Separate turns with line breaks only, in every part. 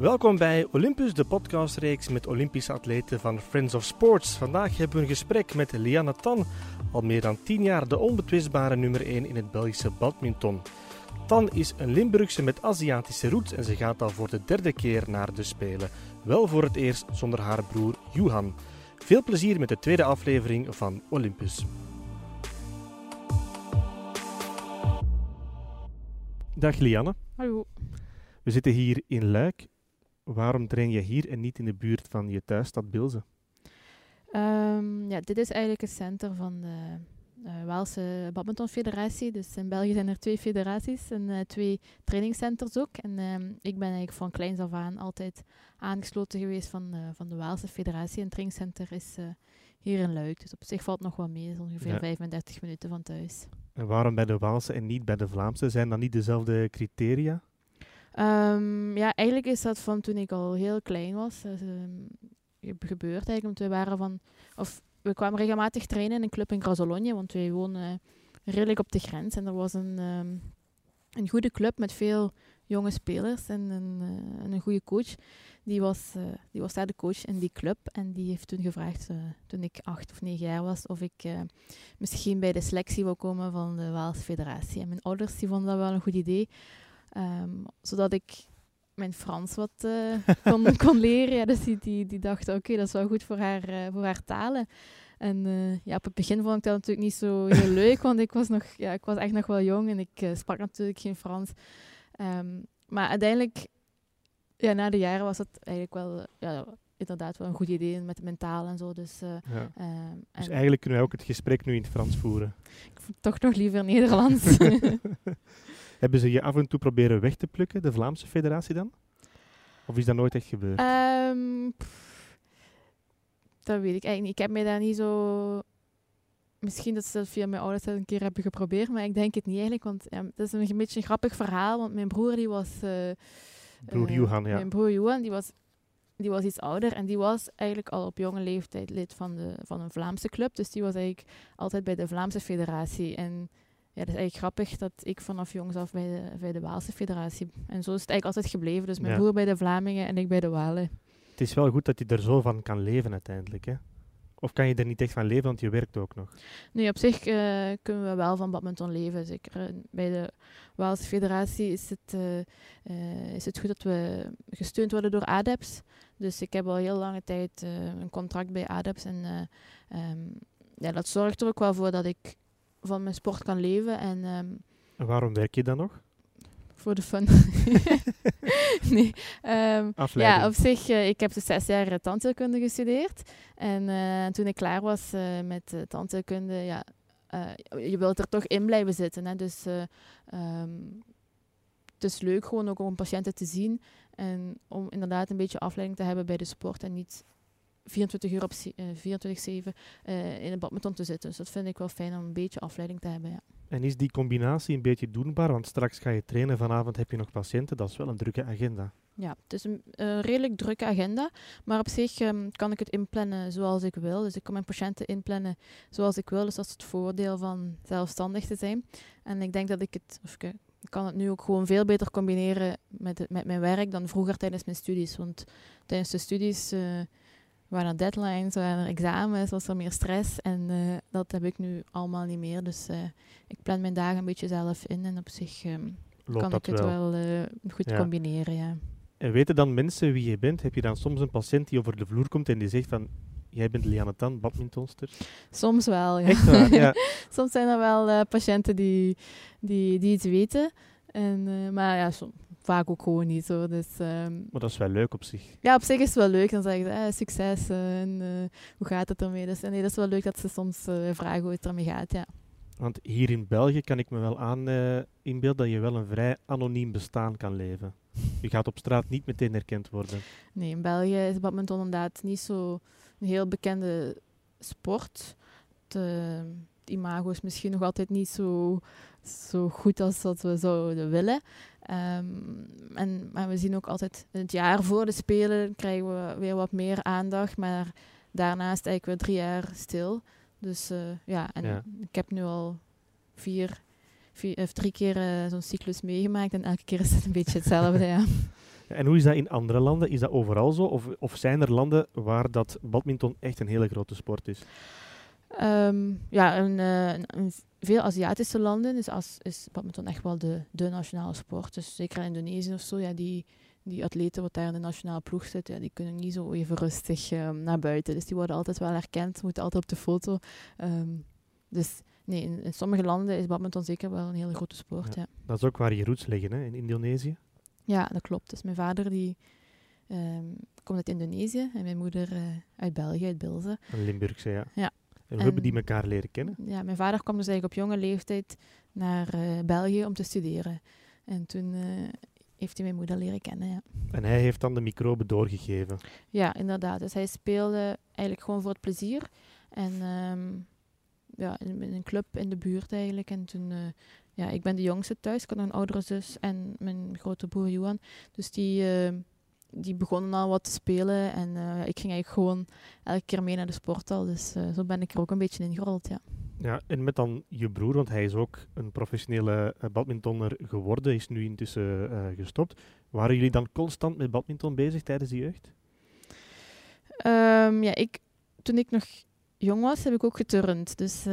Welkom bij Olympus, de podcastreeks met Olympische atleten van Friends of Sports. Vandaag hebben we een gesprek met Liana Tan, al meer dan 10 jaar de onbetwistbare nummer 1 in het Belgische badminton. Tan is een Limburgse met Aziatische roots en ze gaat al voor de derde keer naar de Spelen. Wel voor het eerst zonder haar broer Johan. Veel plezier met de tweede aflevering van Olympus. Dag Lianne.
Hallo.
We zitten hier in Luik. Waarom train je hier en niet in de buurt van je thuisstad Bilze?
Um, ja, dit is eigenlijk het centrum van de uh, Waalse Badmintonfederatie. Dus in België zijn er twee federaties en uh, twee trainingscenters ook. En um, ik ben eigenlijk van kleins af aan altijd aangesloten geweest van, uh, van de Waalse federatie. En het trainingcenter is hier in Luik. Dus op zich valt nog wel mee. is ongeveer ja. 35 minuten van thuis.
En waarom bij de Waalse en niet bij de Vlaamse? Zijn dat niet dezelfde criteria?
Um, ja, eigenlijk is dat van toen ik al heel klein was. Um, gebeurd eigenlijk, want we waren van... Of we kwamen regelmatig trainen in een club in Grazologne, want wij wonen redelijk op de grens. En er was een, um, een goede club met veel jonge spelers en een, en een goede coach. Die was, uh, die was daar de coach in die club. En die heeft toen gevraagd, uh, toen ik acht of negen jaar was, of ik misschien bij de selectie wil komen van de Waalse Federatie. En mijn ouders die vonden dat wel een goed idee. Um, zodat ik mijn Frans wat uh, kon, kon leren. Ja, dus die, die, die dachten, oké, okay, dat is wel goed voor haar, uh, voor haar talen. En uh, ja, op het begin vond ik dat natuurlijk niet zo heel leuk, want ik was, nog, ja, ik was echt nog wel jong en ik sprak natuurlijk geen Frans. Um, maar uiteindelijk, ja, na de jaren was het eigenlijk wel, ja, inderdaad wel een goed idee met de mentaal en zo. Dus, ja.
um, dus eigenlijk kunnen we ook het gesprek nu in het Frans voeren.
Ik toch nog liever Nederlands.
Hebben ze je af en toe proberen weg te plukken, de Vlaamse federatie dan? Of is dat nooit echt gebeurd?
Um, pff, dat weet ik eigenlijk niet. Ik heb mij daar niet zo... Misschien dat ze dat via mijn ouders een keer hebben geprobeerd, maar ik denk het niet eigenlijk. Want ja, dat is een, beetje een grappig verhaal, want mijn broer die was... Uh,
broer uh, Johan, ja.
Mijn broer Johan, die was, die was iets ouder en die was eigenlijk al op jonge leeftijd lid van, de, van een Vlaamse club. Dus die was eigenlijk altijd bij de Vlaamse federatie. En ja, dat is eigenlijk grappig dat ik vanaf jongs af bij de, bij de Waalse federatie... En zo is het eigenlijk altijd gebleven. Dus mijn ja. broer bij de Vlamingen en ik bij de Walen.
Het is wel goed dat je er zo van kan leven uiteindelijk, hè? Of kan je er niet echt van leven, want je werkt ook nog?
Nee, op zich uh, kunnen we wel van badminton leven. Zeker bij de Waalse federatie is het, uh, uh, is het goed dat we gesteund worden door ADEPS. Dus ik heb al heel lange tijd een contract bij ADEPS. En um, ja, dat zorgt er ook wel voor dat ik van mijn sport kan leven. En, um,
en waarom werk je dan nog?
Voor de fun. nee. Um, ja, op zich, uh, ik heb dus zes jaar tandheelkunde gestudeerd. En uh, toen ik klaar was uh, met tandheelkunde, ja, je wilt er toch in blijven zitten. Hè? Dus um, het is leuk gewoon ook om patiënten te zien. En om inderdaad een beetje afleiding te hebben bij de sport en niet 24 uur op uh, 24-7 uh, in het badminton te zitten. Dus dat vind ik wel fijn om een beetje afleiding te hebben. Ja.
En is die combinatie een beetje doenbaar? Want straks ga je trainen, vanavond heb je nog patiënten. Dat is wel een drukke agenda.
Ja, het is een uh, redelijk drukke agenda. Maar op zich um, kan ik het inplannen zoals ik wil. Dus ik kan mijn patiënten inplannen zoals ik wil. Dus dat is het voordeel van zelfstandig te zijn. En ik denk dat ik het... Of ik, ik kan het nu ook gewoon veel beter combineren met, het, met mijn werk dan vroeger tijdens mijn studies. Want tijdens de studies... Uh, waren deadlines, waren er examens, was er meer stress. En uh, dat heb ik nu allemaal niet meer. Dus uh, ik plan mijn dagen een beetje zelf in. En op zich um, kan ik het wel, wel uh, goed ja. combineren. Ja.
En weten dan mensen wie je bent? Heb je dan soms een patiënt die over de vloer komt en die zegt van... Jij bent Lianne Tan, badmintonster?
Soms wel, ja.
Echt waar, ja.
soms zijn er wel patiënten die, die, die iets weten. En, maar ja, soms vaak ook gewoon niet. Zo. Dus, um,
maar dat is wel leuk op zich.
Ja, op zich is het wel leuk. Dan zeggen ze, eh, succes uh, en uh, hoe gaat het ermee? Dus nee, dat is wel leuk dat ze soms vragen hoe het ermee gaat, ja.
Want hier in België kan ik me wel aan inbeelden dat je wel een vrij anoniem bestaan kan leven. Je gaat op straat niet meteen herkend worden.
Nee, in België is badminton inderdaad niet zo een heel bekende sport. Het imago is misschien nog altijd niet zo, zo goed als dat we zouden willen. Um, en, maar we zien ook altijd het jaar voor de Spelen krijgen we weer wat meer aandacht. Maar daarnaast eigenlijk weer drie jaar stil. Dus uh, ja, en ja. ik heb nu al vier, vier of drie keer uh, zo'n cyclus meegemaakt. En elke keer is het een beetje hetzelfde, ja.
En hoe is dat in andere landen? Is dat overal zo? Of, of zijn er landen waar dat badminton echt een hele grote sport is?
Ehm, ja, in, uh, in, veel Aziatische landen is, als, is badminton echt wel de, de nationale sport. Dus zeker in Indonesië of zo, ja, die, die atleten wat daar in de nationale ploeg zitten, ja, die kunnen niet zo even rustig um, naar buiten. Dus die worden altijd wel herkend, moeten altijd op de foto. Um, dus nee, in, in, sommige landen is badminton zeker wel een hele grote sport. Ja. ja.
Dat is ook waar je roots liggen, hè, in Indonesië?
Ja, dat klopt. Dus mijn vader die um, komt uit Indonesië en mijn moeder uh, uit België, uit Bilze.
Een Limburgse, ja.
Ja.
En hoe hebben die elkaar leren kennen?
Ja, mijn vader kwam dus eigenlijk op jonge leeftijd naar uh, België om te studeren. En toen uh, heeft hij mijn moeder leren kennen, ja.
En hij heeft dan de microben doorgegeven?
Ja, inderdaad. Dus hij speelde eigenlijk gewoon voor het plezier. En um, ja, in, in, een club in de buurt eigenlijk. En toen, uh, ja, ik ben de jongste thuis. Ik had een oudere zus en mijn grote broer Johan. Dus die die begonnen al wat te spelen. En uh, ik ging eigenlijk gewoon elke keer mee naar de sporthal. Dus uh, zo ben ik er ook een beetje ingerold, ja.
Ja, en met dan je broer, want hij is ook een professionele uh, badmintonner geworden, is nu intussen gestopt. Waren jullie dan constant met badminton bezig tijdens de jeugd?
Um, ja, ik, toen ik nog jong was, heb ik ook geturnd. Dus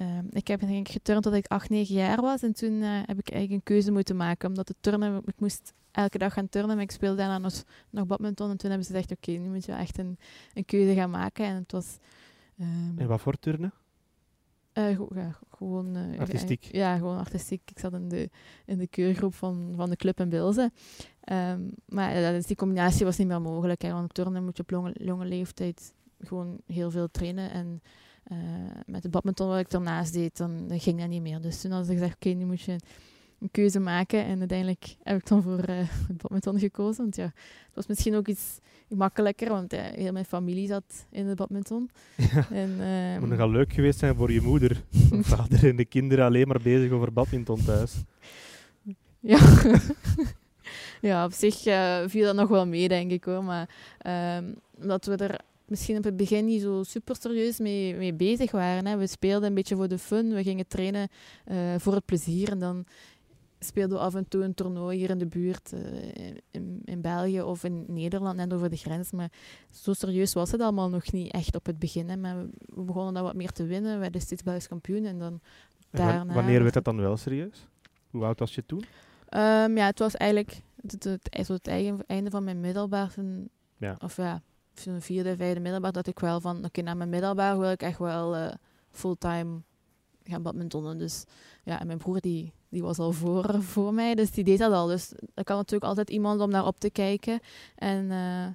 Uh, ik heb denk ik geturnd tot ik 8, 9 jaar was. En toen uh, heb ik eigenlijk een keuze moeten maken. Omdat de turnen, ik moest elke dag gaan turnen, maar ik speelde daarna nog, nog badminton. En toen hebben ze gezegd, oké, okay, nu moet je echt een, een keuze gaan maken. En het was...
Um, en wat voor turnen?
Uh, ja, gewoon...
artistiek?
ja, gewoon artistiek. Ik zat in de, in de keurgroep van, van de club in Bilze. Um, maar dus die combinatie was niet meer mogelijk. Hè, want turnen moet je op jonge leeftijd gewoon heel veel trainen. En uh, met de badminton wat ik daarnaast deed, dan, dan ging dat niet meer. Dus toen had ik gezegd, oké, okay, nu moet je een keuze maken. En uiteindelijk heb ik dan voor uh, het badminton gekozen. Want ja, het was misschien ook iets makkelijker, want uh, heel mijn familie zat in het badminton.
Ja, en, uh, het moet nogal leuk geweest zijn voor je moeder. vader en de kinderen alleen maar bezig over badminton thuis.
Ja, ja op zich viel dat nog wel mee, denk ik hoor. Maar ehm, omdat we er misschien op het begin niet zo super serieus mee, mee bezig waren. Hè. We speelden een beetje voor de fun, we gingen trainen uh, voor het plezier. En dan speelden we af en toe een toernooi hier in de buurt, uh, in, in, België of in Nederland, net over de grens. Maar zo serieus was het allemaal nog niet echt op het begin. Hè. Maar we begonnen dan wat meer te winnen, we werden steeds Belgisch kampioen. En dan
daarna... Wanneer werd dat dan wel serieus? Hoe oud was je toen?
Um, ja, het was eigenlijk het, het, het, het einde van mijn middelbaar.
Ja.
Of ja, vierde, vijfde middelbaar, dat ik wel van, oké, okay, na mijn middelbaar wil ik echt wel uh, fulltime gaan badmintonnen. Dus ja, en mijn broer die, die was al voor, voor mij, dus die deed dat al. Dus er kan natuurlijk altijd iemand om naar op te kijken. En uh,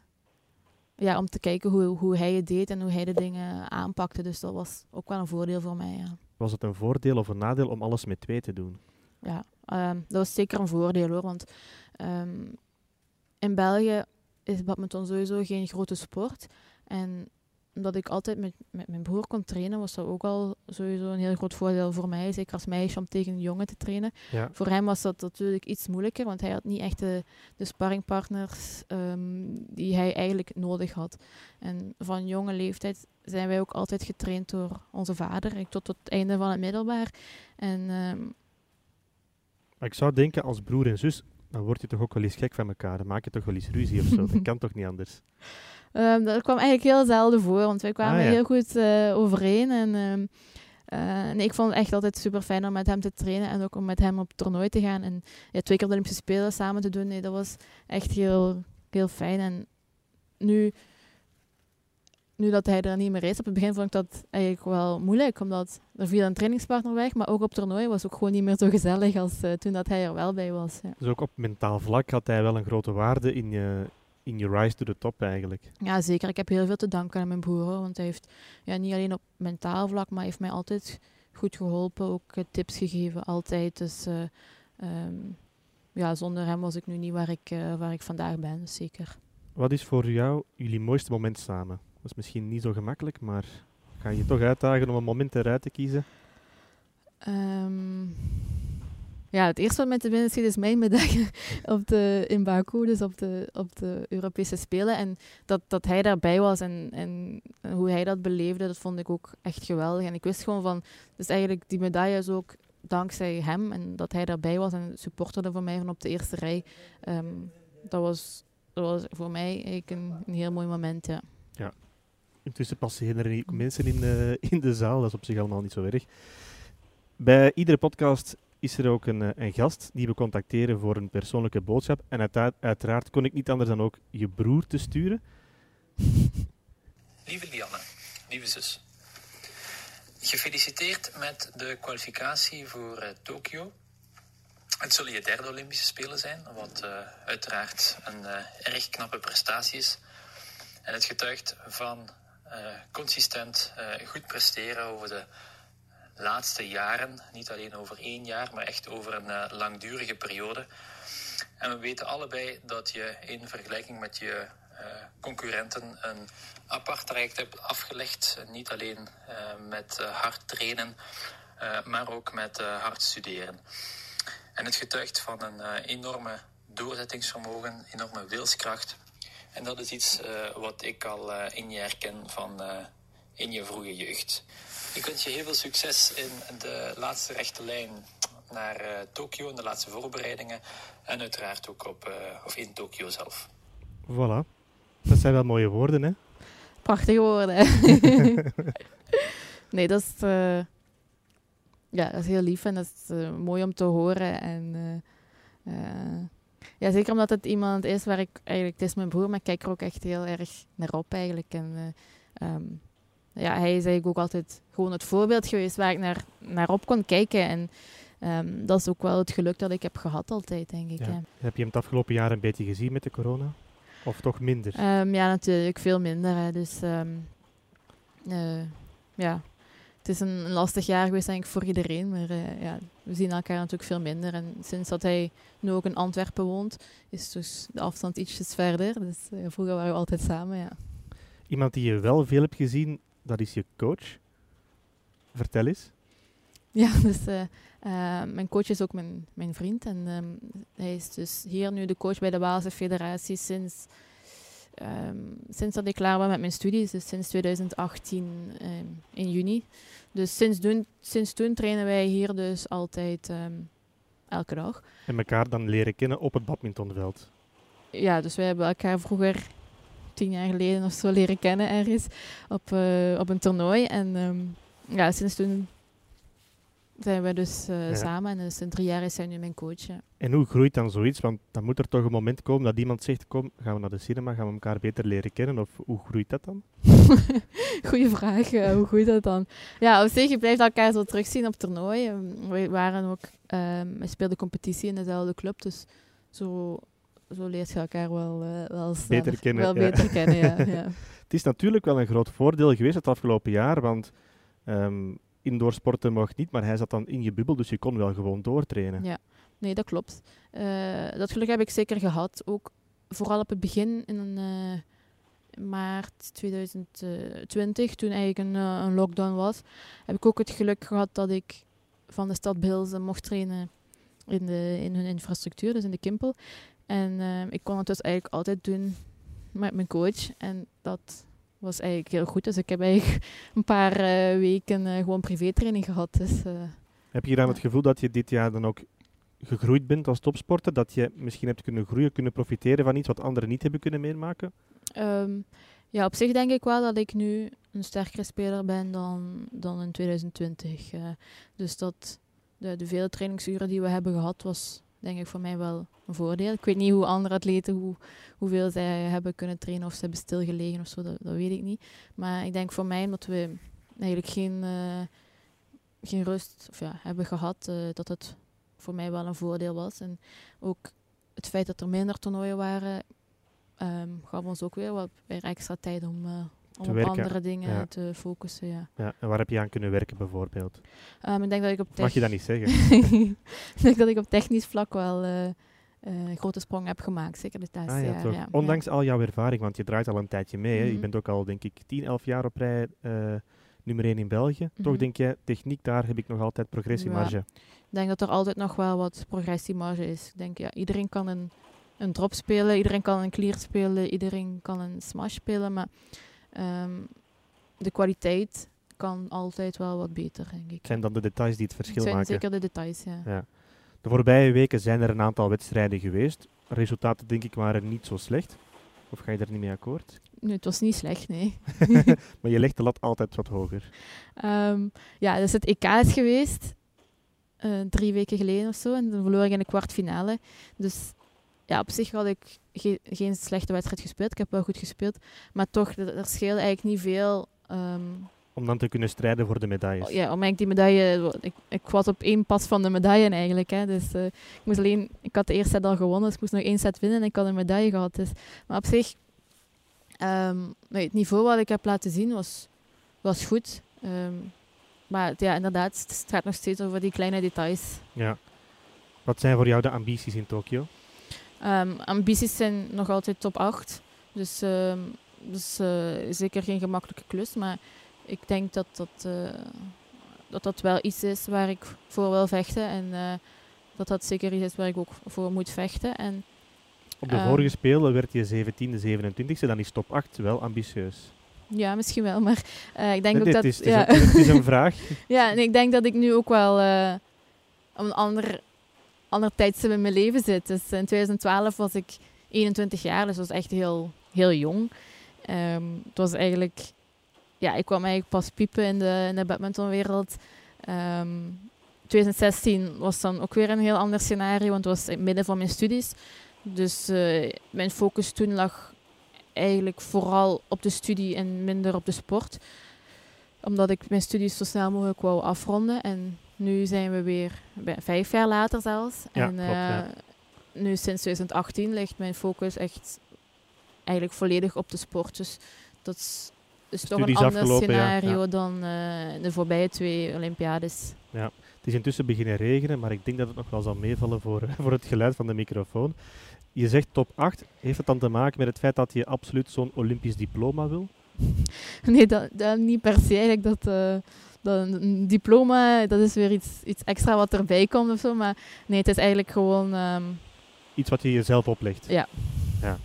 ja, om te kijken hoe, hoe hij het deed en hoe hij de dingen aanpakte. Dus dat was ook wel een voordeel voor mij, ja.
Was het een voordeel of een nadeel om alles met twee te doen?
Ja, um, dat was zeker een voordeel hoor, want um, in België is badminton sowieso geen grote sport. En omdat ik altijd met, met mijn broer kon trainen, was dat ook al sowieso een heel groot voordeel voor mij. Zeker als meisje om tegen een jongen te trainen.
Ja.
Voor hem was dat natuurlijk iets moeilijker, want hij had niet echt de, de sparringpartners um, die hij eigenlijk nodig had. En van jonge leeftijd zijn wij ook altijd getraind door onze vader, tot, tot het einde van het middelbaar. En, um,
maar ik zou denken, als broer en zus dan word je toch ook wel eens gek van elkaar. Dan maak je toch wel eens ruzie of zo. dat kan toch niet anders?
Um, dat kwam eigenlijk heel zelden voor, want wij kwamen ah, ja. heel goed uh, overeen. En, um, uh, en ik vond het echt altijd super fijn om met hem te trainen en ook om met hem op toernooi te gaan. En ja, twee keer de Olympische Spelen samen te doen, nee, dat was echt heel, heel fijn. En nu nu dat hij er niet meer is, op het begin vond ik dat eigenlijk wel moeilijk, omdat er viel een trainingspartner weg, maar ook op toernooi was het ook gewoon niet meer zo gezellig als uh, toen dat hij er wel bij was. Ja.
Dus ook op mentaal vlak had hij wel een grote waarde in je, in je rise to the top eigenlijk.
Ja, zeker. Ik heb heel veel te danken aan mijn broer, want hij heeft ja, niet alleen op mentaal vlak, maar heeft mij altijd goed geholpen, ook uh, tips gegeven, altijd. Dus uh, um, ja, zonder hem was ik nu niet waar ik, waar ik vandaag ben, dus zeker.
Wat is voor jou jullie mooiste moment samen? Dat is misschien niet zo gemakkelijk, maar ga je toch uitdagen om een moment eruit te kiezen?
Um, ja, het eerste wat mij te binnen schiet is mijn medaille op de, in Baku, dus op de, op de Europese Spelen. En dat, dat hij daarbij was en, en hoe hij dat beleefde, dat vond ik ook echt geweldig. En ik wist gewoon van, dus eigenlijk die medaille is ook dankzij hem en dat hij daarbij was en supporterde voor mij van op de eerste rij. Um, dat, was, dat was voor mij eigenlijk een, een heel mooi moment, ja.
Intussen passeren er mensen in, eh, in de zaal, dat is op zich allemaal niet zo erg. Bij iedere podcast is er ook een, eh, een gast die we contacteren voor een persoonlijke boodschap. En uiteraard, uiteraard kon ik niet anders dan ook je broer te sturen.
Lieve Lianne, lieve zus. Gefeliciteerd met de kwalificatie voor eh, Tokio. Het zullen je derde Olympische Spelen zijn, wat uiteraard een erg knappe prestatie is. En het getuigt van consistent eh, goed presteren over de laatste jaren. Niet alleen over één jaar, maar echt over een eh, langdurige periode. En we weten allebei dat je in vergelijking met je eh, concurrenten een apart traject hebt afgelegd. Niet alleen eh, met eh, hard trainen, eh, maar ook met eh, hard studeren. En het getuigt van een eh, enorme doorzettingsvermogen, enorme wilskracht. En dat is iets eh, wat ik al eh, in je herken van eh, in je vroege jeugd. Ik wens je heel veel succes in de laatste rechte lijn naar eh, Tokio, in de laatste voorbereidingen. En uiteraard ook op, eh, of in Tokio zelf.
Voilà. Dat zijn wel mooie woorden, hè?
Prachtige woorden. nee, dat is, eh, ja, dat is heel lief en dat is mooi om te horen. En, eh, eh, ja, zeker omdat het iemand is waar ik eigenlijk, het is mijn broer, maar ik kijk er ook echt heel erg naar op eigenlijk. En, eh, ehm, ja, hij is eigenlijk ook altijd gewoon het voorbeeld geweest waar ik naar, naar op kon kijken. En ehm, dat is ook wel het geluk dat ik heb gehad altijd, denk ik.
Ja.
ja.
Heb je hem het afgelopen jaar een beetje gezien met de corona? Of toch minder?
Ehm, ja, natuurlijk veel minder. Hè. Dus ehm, eh, ja, het is een, lastig jaar geweest denk ik voor iedereen. Maar eh, ja, we zien elkaar natuurlijk veel minder. En sinds dat hij nu ook in Antwerpen woont, is dus de afstand ietsjes verder. Dus eh, vroeger waren we altijd samen, ja.
Iemand die je wel veel hebt gezien, dat is je coach. Vertel eens.
Ja, dus eh, mijn coach is ook mijn, mijn vriend. En ehm, hij is dus hier nu de coach bij de Waalse Federatie sinds, ehm, sinds dat ik klaar was met mijn studies. Dus sinds 2018 ehm, in juni. Dus sinds toen, sinds toen trainen wij hier dus altijd ehm, elke dag.
En elkaar dan leren kennen op het badmintonveld.
Ja, dus wij hebben elkaar vroeger tien jaar geleden of zo leren kennen ergens op, eh, op een toernooi. En ja, sinds toen zijn we dus eh,
Ja.
samen. En dus in drie jaar is hij nu mijn coach. ja.
En hoe groeit dan zoiets? Want dan moet er toch een moment komen dat iemand zegt, kom, gaan we naar de cinema, gaan we elkaar beter leren kennen? Of hoe groeit dat dan?
Goeie vraag, eh, hoe goed dat dan? Ja, op zich, je blijft elkaar zo terugzien op toernooi. Ehm, We waren ook, ehm we speelden competitie in dezelfde club, dus zo, zo leert je elkaar wel, eh, wel snel-
Beter kennen,
Wel
ja.
beter kennen, ja. ja.
Het is natuurlijk wel een groot voordeel geweest het afgelopen jaar, want ehm indoor sporten mag niet, maar hij zat dan in je bubbel, dus je kon wel gewoon doortrainen.
Ja. Nee, dat klopt. Eh, dat geluk heb ik zeker gehad. Ook vooral op het begin in eh, maart 2020, toen eigenlijk een, eh, een lockdown was, heb ik ook het geluk gehad dat ik van de stad Bilzen mocht trainen in, de, in hun infrastructuur, dus in de Kimpel. En ik kon het dus eigenlijk altijd doen met mijn coach. En dat was eigenlijk heel goed. Dus ik heb eigenlijk een paar eh, weken eh, gewoon privétraining gehad. Dus, eh,
Heb je dan
Ja.
het gevoel dat je dit jaar dan ook gegroeid bent als topsporter? Dat je misschien hebt kunnen groeien, kunnen profiteren van iets wat anderen niet hebben kunnen meemaken?
Ehm, ja, op zich denk ik wel dat ik nu een sterkere speler ben dan, dan in 2020. eh. dus dat de, de vele trainingsuren die we hebben gehad, was denk ik voor mij wel een voordeel. Ik weet niet hoe andere atleten, hoe, hoeveel zij hebben kunnen trainen of ze hebben stilgelegen of zo, dat, dat weet ik niet. Maar ik denk voor mij, omdat we eigenlijk geen, eh, geen rust of ja, hebben gehad, eh, dat het voor mij wel een voordeel was. En ook het feit dat er minder toernooien waren, ehm gaf ons ook weer wat weer extra tijd om, eh, om op
werken,
andere dingen
ja.
te focussen. Ja.
Ja, en waar heb je aan kunnen werken bijvoorbeeld?
Ehm, ik denk dat ik op
Mag je dat niet zeggen?
ik denk dat ik op technisch vlak wel een grote sprong heb gemaakt, zeker laatste
Ah, ja,
jaar.
toch.
ja.
Ondanks al jouw ervaring, want je draait al een tijdje mee. Je
Mhm.
bent ook al, denk ik, 10, 11 jaar op rij eh, nummer 1 in België. Toch
Mhm.
denk jij, techniek, daar heb ik nog altijd progressiemarge.
Ik denk dat er altijd nog wel wat progressiemarge is. Ik denk, ja, iedereen kan een, een drop spelen, iedereen kan een clear spelen, iedereen kan een smash spelen, maar ehm, de kwaliteit kan altijd wel wat beter, denk ik.
Het zijn dan de details die het
Het
verschil
zijn
maken.
zeker de details, ja.
Ja. De voorbije weken zijn er een aantal wedstrijden geweest. resultaten denk ik waren niet zo slecht. Of ga je daar niet mee akkoord?
Nee, het was niet slecht, nee.
maar je legt de lat altijd wat hoger.
Um, ja, dus het EK is geweest. Uh, drie weken geleden of zo. En dan verloor ik in de kwartfinale. Dus ja, op zich had ik ge geen slechte wedstrijd gespeeld. Ik heb wel goed gespeeld. Maar toch, er scheelde eigenlijk niet veel. Um,
om dan te kunnen strijden voor de medailles.
Ja, om eigenlijk die medaille... Ik, ik was op één pas van de medaille eigenlijk. Hè. Dus uh, ik moest alleen... Ik had de eerste set al gewonnen, dus ik moest nog één set winnen en ik had een medaille gehad. Dus. Maar op zich... Um, het niveau wat ik heb laten zien was, was goed. Um, maar ja, inderdaad, het gaat nog steeds over die kleine details.
Ja. Wat zijn voor jou de ambities in Tokio?
Um, ambities zijn nog altijd top 8. Dus, dus uh, zeker geen gemakkelijke klus. Maar ik denk dat dat, uh, dat dat wel iets is waar ik voor wil vechten. En uh, dat dat zeker iets is waar ik ook voor moet vechten. En,
Op de vorige Spelen werd je 17e, 27e. Dan is top 8 wel ambitieus.
Ja, misschien wel, maar ik denk ook dat...
Is, het, ja. is een, het is een vraag.
ja, en ik denk dat ik nu ook wel een ander, tijdstip in mijn leven zit. Dus in 2012 was ik 21 jaar, dus dat was echt heel, heel jong. Um, het was eigenlijk... Ja, ik kwam eigenlijk pas piepen in de, in de badmintonwereld. Um, 2016 was dan ook weer een heel ander scenario, want het was in het midden van mijn studies. Dus uh, mijn focus toen lag eigenlijk vooral op de studie en minder op de sport. Omdat ik mijn studies zo snel mogelijk wou afronden. En nu zijn we weer vijf jaar later zelfs.
Ja,
en
klopt, ja.
nu sinds 2018 ligt mijn focus echt eigenlijk volledig op de sport. Dus dat is, is toch een ander scenario
ja,
dan uh, de voorbije twee Olympiades.
Ja, het is intussen beginnen regenen, maar ik denk dat het nog wel zal meevallen voor, voor het geluid van de microfoon. Je zegt top 8. Heeft het dan te maken met het feit dat je absoluut zo'n Olympisch diploma wil?
Nee, dat, dat niet per se. Eigenlijk dat, uh, dat een diploma, dat is weer iets, iets extra wat erbij komt of zo. Maar nee, het is eigenlijk gewoon... Um...
Iets wat je jezelf oplegt?
Ja.
ja.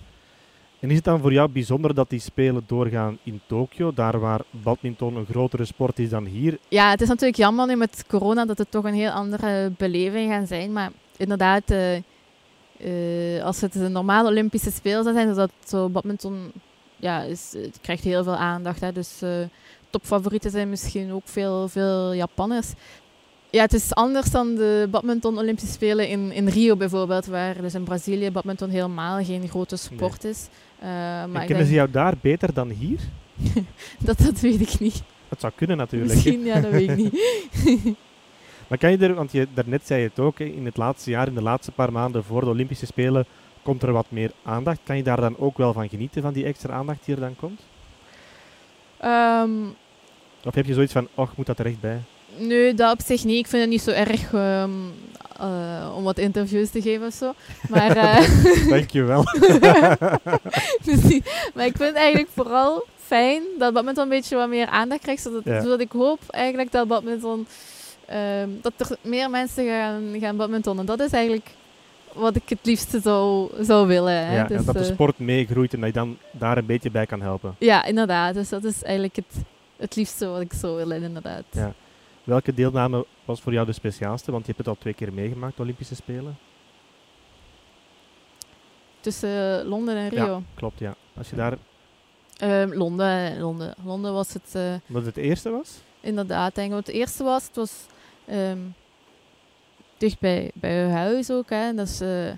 En is het dan voor jou bijzonder dat die Spelen doorgaan in Tokio, daar waar badminton een grotere sport is dan hier?
Ja, het is natuurlijk jammer nu met corona dat het toch een heel andere beleving gaan zijn. Maar inderdaad... Uh, uh, als het een normale Olympische Spelen zou zijn, dus dat zo badminton ja, is, het krijgt heel veel aandacht. Hè. Dus uh, topfavorieten zijn misschien ook veel, veel Japanners. Ja, het is anders dan de badminton Olympische Spelen in, in Rio bijvoorbeeld, waar dus in Brazilië badminton helemaal geen grote sport
nee.
is. Uh,
maar
en
kennen
denk...
ze jou daar beter dan hier?
dat, dat weet ik niet.
Dat zou kunnen natuurlijk.
Misschien, ja, dat weet ik niet.
Maar kan je er, want je, daarnet zei je het ook, in het laatste jaar, in de laatste paar maanden voor de Olympische Spelen, komt er wat meer aandacht. Kan je daar dan ook wel van genieten, van die extra aandacht die er dan komt?
Um,
of heb je zoiets van, och, moet dat er echt bij?
Nee, dat op zich niet. Ik vind het niet zo erg um, uh, om wat interviews te geven of zo. Maar, uh,
Dankjewel.
dus die, maar ik vind eigenlijk vooral fijn dat badminton een beetje wat meer aandacht krijgt. Zodat,
Ja.
zodat ik hoop eigenlijk dat badminton... Um, dat er meer mensen gaan, gaan badmintonnen. Dat is eigenlijk wat ik het liefste zou, zou willen. Hè.
Ja,
dus,
en dat de
uh,
sport meegroeit en dat je dan daar een beetje bij kan helpen.
ja, inderdaad. Dus dat is eigenlijk het, het liefste wat ik zou willen, inderdaad.
Ja. Welke deelname was voor jou de speciaalste? Want je hebt het al twee keer meegemaakt, de Olympische Spelen.
Tussen Londen en Rio.
Ja, klopt, ja. Als je daar,
Um, Londen, Londen. Londen was het... Uh,
omdat het eerste was?
Inderdaad, denk ik. Wat het eerste was, het was um, dicht bij, bij huis ook. Hè. Dat is, uh,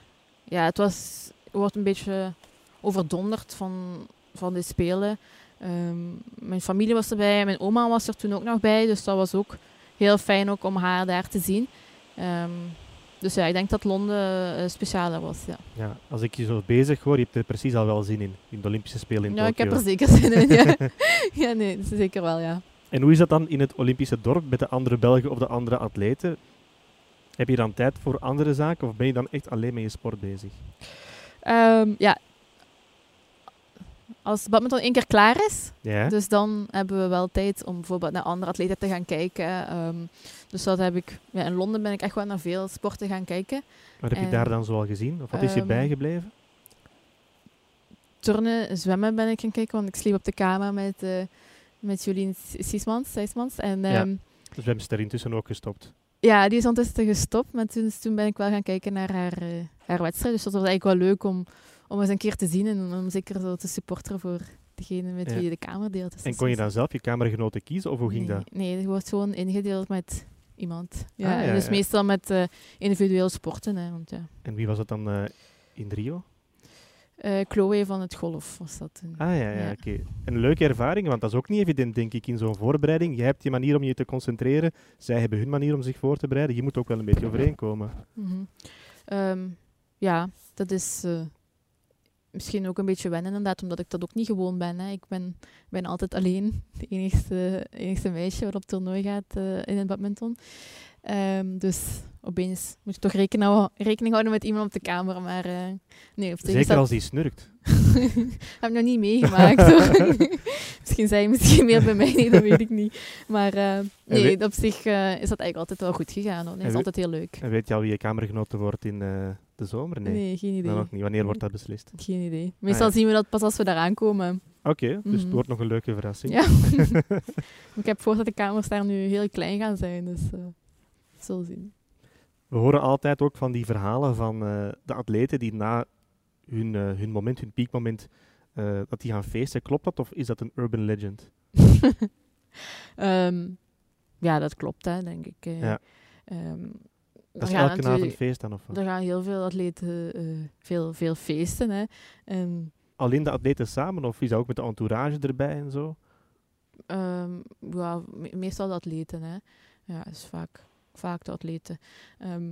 ja, het was, wordt een beetje overdonderd van, van de spelen. Um, mijn familie was erbij, mijn oma was er toen ook nog bij, dus dat was ook heel fijn ook om haar daar te zien. Um, dus ja, ik denk dat Londen uh, specialer was. Ja.
ja, als ik je zo bezig hoor, je hebt er precies al wel zin in, in de Olympische Spelen in
Ja,
Tokio.
ik heb er zeker zin in. Ja, ja nee, zeker wel, ja.
En hoe is dat dan in het Olympische dorp met de andere Belgen of de andere atleten? Heb je dan tijd voor andere zaken of ben je dan echt alleen met je sport bezig?
Um, ja. Als badminton één keer klaar is,
ja.
dus dan hebben we wel tijd om bijvoorbeeld naar andere atleten te gaan kijken. Um, dus dat heb ik, ja, in Londen ben ik echt wel naar veel sporten gaan kijken.
Wat heb je daar dan zoal gezien? Of wat is je
um,
bijgebleven?
Turnen, zwemmen ben ik gaan kijken, want ik sliep op de kamer met, uh, met Jolien Siesmans. Siesmans en,
Ja.
um,
Dus we hebben ze er intussen ook gestopt.
Ja, die is ondertussen gestopt, maar toen, toen ben ik wel gaan kijken naar haar, eh, haar wedstrijd. Dus dat was eigenlijk wel leuk om, om eens een keer te zien en om zeker zo te supporteren voor degene met
Ja.
wie je de kamer deelt. Dus
En
dat
kon je dan zelf je kamergenoten kiezen of hoe ging
nee,
dat?
Nee, je wordt gewoon ingedeeld met iemand. Ja,
Ah, ja,
dus
ja.
meestal met eh individuele sporten. Hè, want, ja.
En wie was het dan eh, in Rio?
Eh, Chloe van het golf was dat. toen.
Ah ja, ja,
Ja.
oké. Een leuke ervaring, want dat is ook niet evident, denk ik, in zo'n voorbereiding. Je hebt je manier om je te concentreren, zij hebben hun manier om zich voor te bereiden. Je moet ook wel een beetje overeenkomen.
Mhm. Ehm, ja, dat is eh, misschien ook een beetje wennen inderdaad, omdat ik dat ook niet gewoon ben. Hè. Ik ben, ben altijd alleen, de enigste, enigste meisje wat op toernooi gaat eh, in het badminton. Ehm, dus opeens moet je toch rekening, hou- rekening houden met iemand op de kamer. Maar eh, nee, op
Zeker als die snurkt.
heb ik nog niet meegemaakt misschien zijn misschien meer bij mij, nee, dat weet ik niet. Maar eh, nee, op zich eh, is dat eigenlijk altijd wel goed gegaan. Hoor. Nee, is altijd heel leuk.
En weet je al wie je kamergenote wordt in de zomer? Nee,
Nee, geen idee.
dan nog niet. Wanneer wordt dat beslist?
Geen idee. Meestal
ja.
zien we dat pas als we daar aankomen.
Oké, dus het
Mhm.
wordt nog een leuke verrassing.
Ja. ik heb voor dat de kamers daar nu heel klein gaan zijn, dus zullen zien.
We horen altijd ook van die verhalen van eh, de atleten die na hun, eh, hun moment, hun piekmoment, eh, dat die gaan feesten. Klopt dat of is dat een urban legend?
Ehm, ja, dat klopt, hè, denk ik.
Ja.
Ehm,
Dat is elke avond feest dan of wat?
Er gaan heel veel atleten veel, veel feesten. Hè. En,
Alleen de atleten samen of is dat ook met de entourage erbij en zo?
ehm, ja, me- meestal de atleten. Hè. Ja, is vaak, vaak de atleten. Ehm,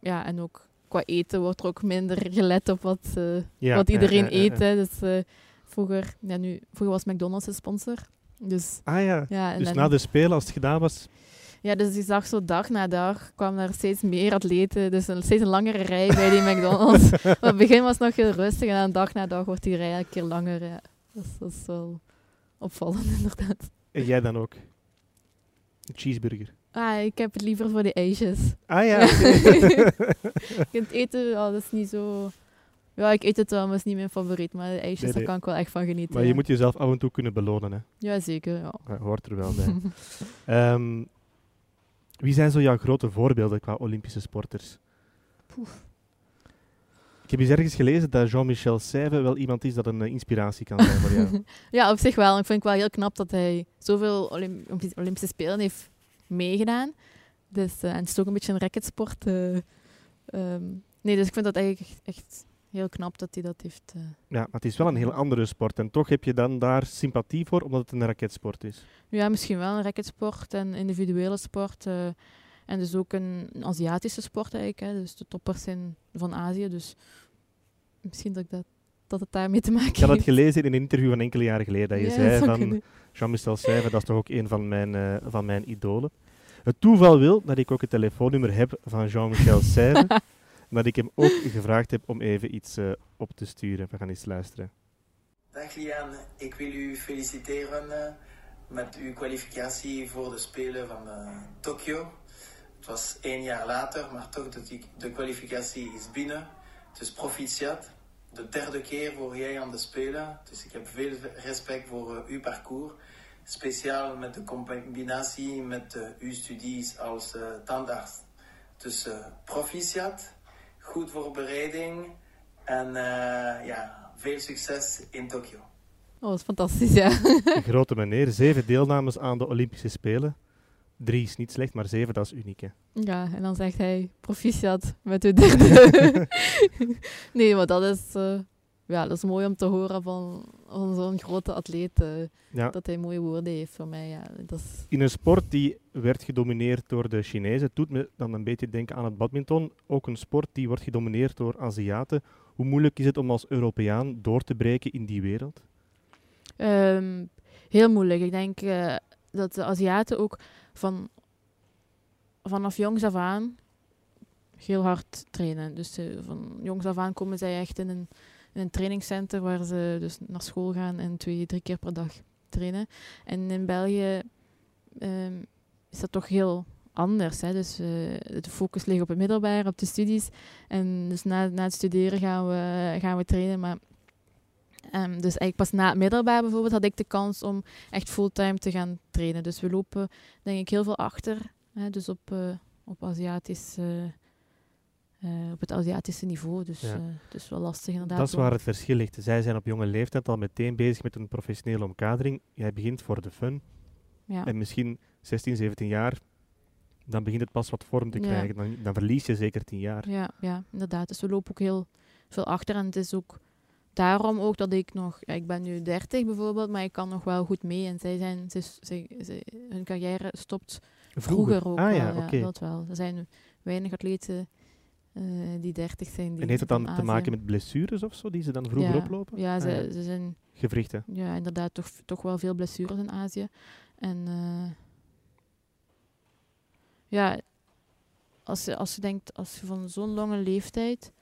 ja, en ook qua eten wordt er ook minder gelet op wat, eh,
Ja,
wat iedereen eet. Dus, eh, vroeger, ja, nu, vroeger was McDonald's de sponsor. Dus,
Ah ja,
ja, en
dus na de Spelen, als het gedaan was,
ja, dus je zag zo dag na dag kwamen er steeds meer atleten. Dus een, steeds een langere rij bij die McDonald's. Op het begin was nog heel rustig en dan dag na dag wordt die rij een keer langer. Ja. Dat, is, dat is wel opvallend, inderdaad.
en jij dan ook. Een cheeseburger.
Ah, ik heb het liever voor de ijsjes.
Ah ja,
het eten, ja, dat is niet zo... Ja, ik eet het wel, maar het is niet mijn favoriet. Maar de ijsjes,
Nee,
daar kan ik wel echt van genieten.
maar je
ja.
moet jezelf af en toe kunnen belonen. Hè.
Ja, zeker. Ja.
Dat hoort er wel bij. Ehm, wie zijn zo jouw grote voorbeelden qua Olympische sporters? Ik heb eens ergens gelezen dat Jean-Michel Seyve wel iemand is dat een eh, inspiratie kan zijn voor jou.
Ja, op zich wel. Ik vind het wel heel knap dat hij zoveel Olymp- Olympi- Olympische Spelen heeft meegedaan. Dus, eh, en het is ook een beetje een racketsport. eh. Ehm, nee, dus ik vind dat eigenlijk echt, echt heel knap dat hij dat heeft. eh.
Ja, maar het is wel een heel andere sport. En toch heb je dan daar sympathie voor, omdat het een raketsport is.
Ja, misschien wel een racketsport en individuele sport. en dus ook een, een Aziatische sport eigenlijk. Hè. Dus de toppers zijn van Azië. Dus misschien dat, ik dat, dat het daarmee te maken
Ik had het gelezen in een interview van enkele jaren geleden. Dat je
Ja,
zei van. Jean-Michel Seyve, dat is toch ook een van mijn, eh, van mijn idolen. Het toeval wil dat ik ook het telefoonnummer heb van Jean-Michel Seyve. en dat ik hem ook gevraagd heb om even iets eh, op te sturen. We gaan eens luisteren.
Dag Liane, ik wil u feliciteren eh, met uw kwalificatie voor de Spelen van eh, Tokio. Het was één jaar later, maar toch de, de kwalificatie is binnen. Dus proficiat. De derde keer voor jij aan de Spelen. Dus ik heb veel respect voor eh, uw parcours. Speciaal met de combinatie met eh, uw studies als eh, tandarts. Dus proficiat, goed voorbereiding en eh, ja, veel succes in Tokio.
Oh, dat is fantastisch, ja.
Een grote meneer, zeven deelnames aan de Olympische Spelen. Drie is niet slecht, maar zeven, dat is uniek. Hè.
Ja, en dan zegt hij proficiat met de derde. nee, maar dat is, eh, ja, dat is mooi om te horen van, van zo'n grote atleet. eh,
Ja.
Dat hij mooie woorden heeft voor mij. Ja, dat is,
In een sport die werd gedomineerd door de Chinezen, het doet me dan een beetje denken aan het badminton. Ook een sport die wordt gedomineerd door Aziaten. Hoe moeilijk is het om als Europeaan door te breken in die wereld?
Ehm, heel moeilijk. Ik denk eh, dat de Aziaten ook van, vanaf jongs af aan heel hard trainen. Dus eh, van jongs af aan komen zij echt in een, in een waar ze dus naar school gaan en twee, drie keer per dag trainen. En in België ehm, is dat toch heel anders. Hè? Dus eh, de focus ligt op het middelbaar, op de studies. En dus na, na het studeren gaan we, gaan we trainen. Maar Ehm, dus eigenlijk pas na het middelbaar bijvoorbeeld had ik de kans om echt fulltime te gaan trainen. Dus we lopen denk ik heel veel achter Hè, dus op, uh, op, Aziatisch, uh, op het Aziatische niveau. Dus ja. het is wel lastig inderdaad.
Dat is waar het verschil ligt. Zij zijn op jonge leeftijd al meteen bezig met een professionele omkadering. Jij begint voor de fun. Ja. En misschien 16, 17 jaar, dan begint het pas wat vorm te krijgen. Dan, dan, verlies je zeker 10 jaar.
Ja, ja, inderdaad. Dus we lopen ook heel veel achter. En het is ook daarom ook dat ik nog, ja, ik ben nu 30 bijvoorbeeld, maar ik kan nog wel goed mee. En zij zijn, ze, ze, hun carrière stopt vroeger, ook.
Ah, ja, ja,
dat wel. Er zijn weinig atleten uh, die 30 zijn. Die
en heeft het dan te maken met blessures of zo, die ze dan vroeger oplopen?
Ja, ah, ze, ze zijn...
Gewrichten?
Ja, inderdaad, toch, toch wel veel blessures in Azië. En uh, ja, als je, als je denkt, als je van zo'n lange leeftijd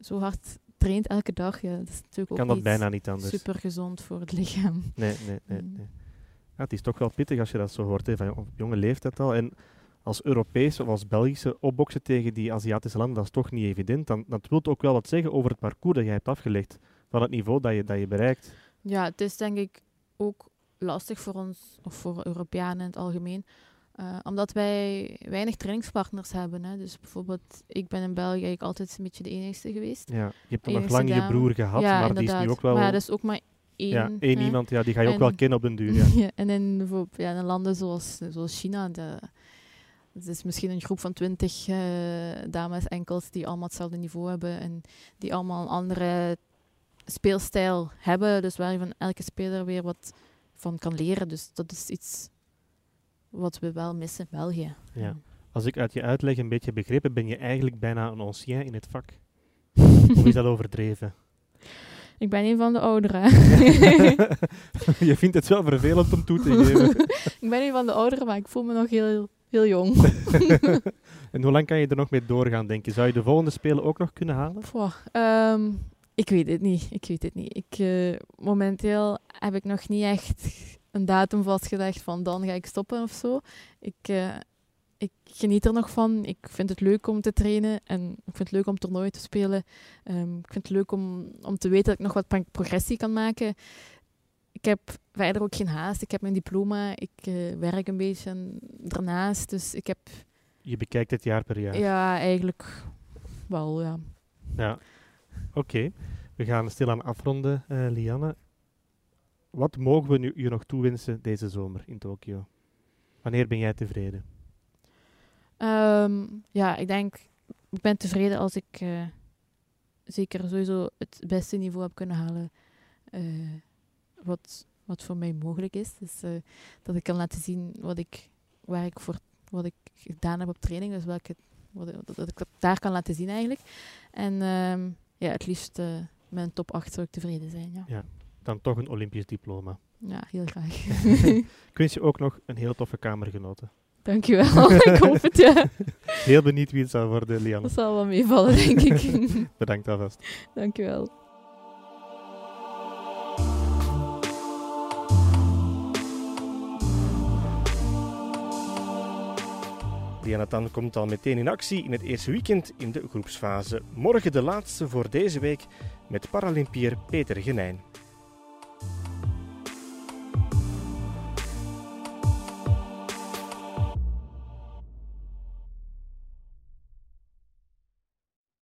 zo hard traint elke dag, ja, dat is natuurlijk
kan dat bijna niet anders.
super gezond voor het lichaam.
Nee, nee, nee. Mm. nee. Ja, het is toch wel pittig als je dat zo hoort, hè, van op jonge leeftijd al. En als Europese of als Belgische opboksen tegen die Aziatische landen, dat is toch niet evident. Dan, dat wil ook wel wat zeggen over het parcours dat jij hebt afgelegd, van het niveau dat je, dat je bereikt.
Ja, het is denk ik ook lastig voor ons, of voor Europeanen in het algemeen, uh, omdat wij weinig trainingspartners hebben. Hè. Dus bijvoorbeeld, ik ben in België eigenlijk altijd een beetje de enigste geweest.
Ja, je hebt nog lang je broer gehad,
ja,
maar die is nu ook wel...
Maar ja, dat is ook maar één.
Ja, één iemand, ja, die ga je ook wel kennen op den duur. Ja.
ja en in, bijvoorbeeld, ja, in landen zoals, zoals China, de, het is misschien een groep van twintig uh, dames enkels die allemaal hetzelfde niveau hebben en die allemaal een andere speelstijl hebben. Dus waar je van elke speler weer wat van kan leren. Dus dat is iets wat we wel missen in België.
Ja. Als ik uit je uitleg een beetje begrepen, ben je eigenlijk bijna een ancien in het vak. of is dat overdreven?
Ik ben een van de ouderen.
je vindt het wel vervelend om toe te geven.
ik ben een van de ouderen, maar ik voel me nog heel, heel jong.
en hoe lang kan je er nog mee doorgaan, denk je? Zou je de volgende spelen ook nog kunnen halen?
Ehm, ik weet het niet. Ik weet het niet. Ik, uh, momenteel heb ik nog niet echt een datum vastgelegd van dan ga ik stoppen of zo. Ik, uh, ik geniet er nog van. Ik vind het leuk om te trainen en ik vind het leuk om toernooi te spelen. Um, ik vind het leuk om, om te weten dat ik nog wat progressie kan maken. Ik heb verder ook geen haast. Ik heb mijn diploma. Ik uh, werk een beetje daarnaast. Dus ik heb...
Je bekijkt het jaar per jaar?
Ja, eigenlijk wel, ja.
Ja, oké. We gaan stilaan afronden, uh, Lianne. Wat mogen we nu je nog toewensen deze zomer in Tokio? Wanneer ben jij tevreden?
Um, ja, ik denk, ik ben tevreden als ik uh, zeker sowieso het beste niveau heb kunnen halen. Uh, wat, wat voor mij mogelijk is. Dus uh, dat ik kan laten zien wat ik, waar ik voor, wat ik gedaan heb op training. Dus welke, wat, dat, ik dat daar kan laten zien eigenlijk. En um, ja, het liefst mijn top 8 zou ik tevreden zijn. Ja.
ja dan toch een Olympisch diploma.
Ja, heel graag.
ik wens je ook nog een heel toffe kamergenote.
Dankjewel, ik hoop het, ja.
Heel benieuwd wie het zal worden, Lianne.
Dat zal wel meevallen, denk ik.
Bedankt alvast.
Dankjewel.
Diana komt al meteen in actie in het eerste weekend in de groepsfase. Morgen de laatste voor deze week met Paralympier Peter Genijn.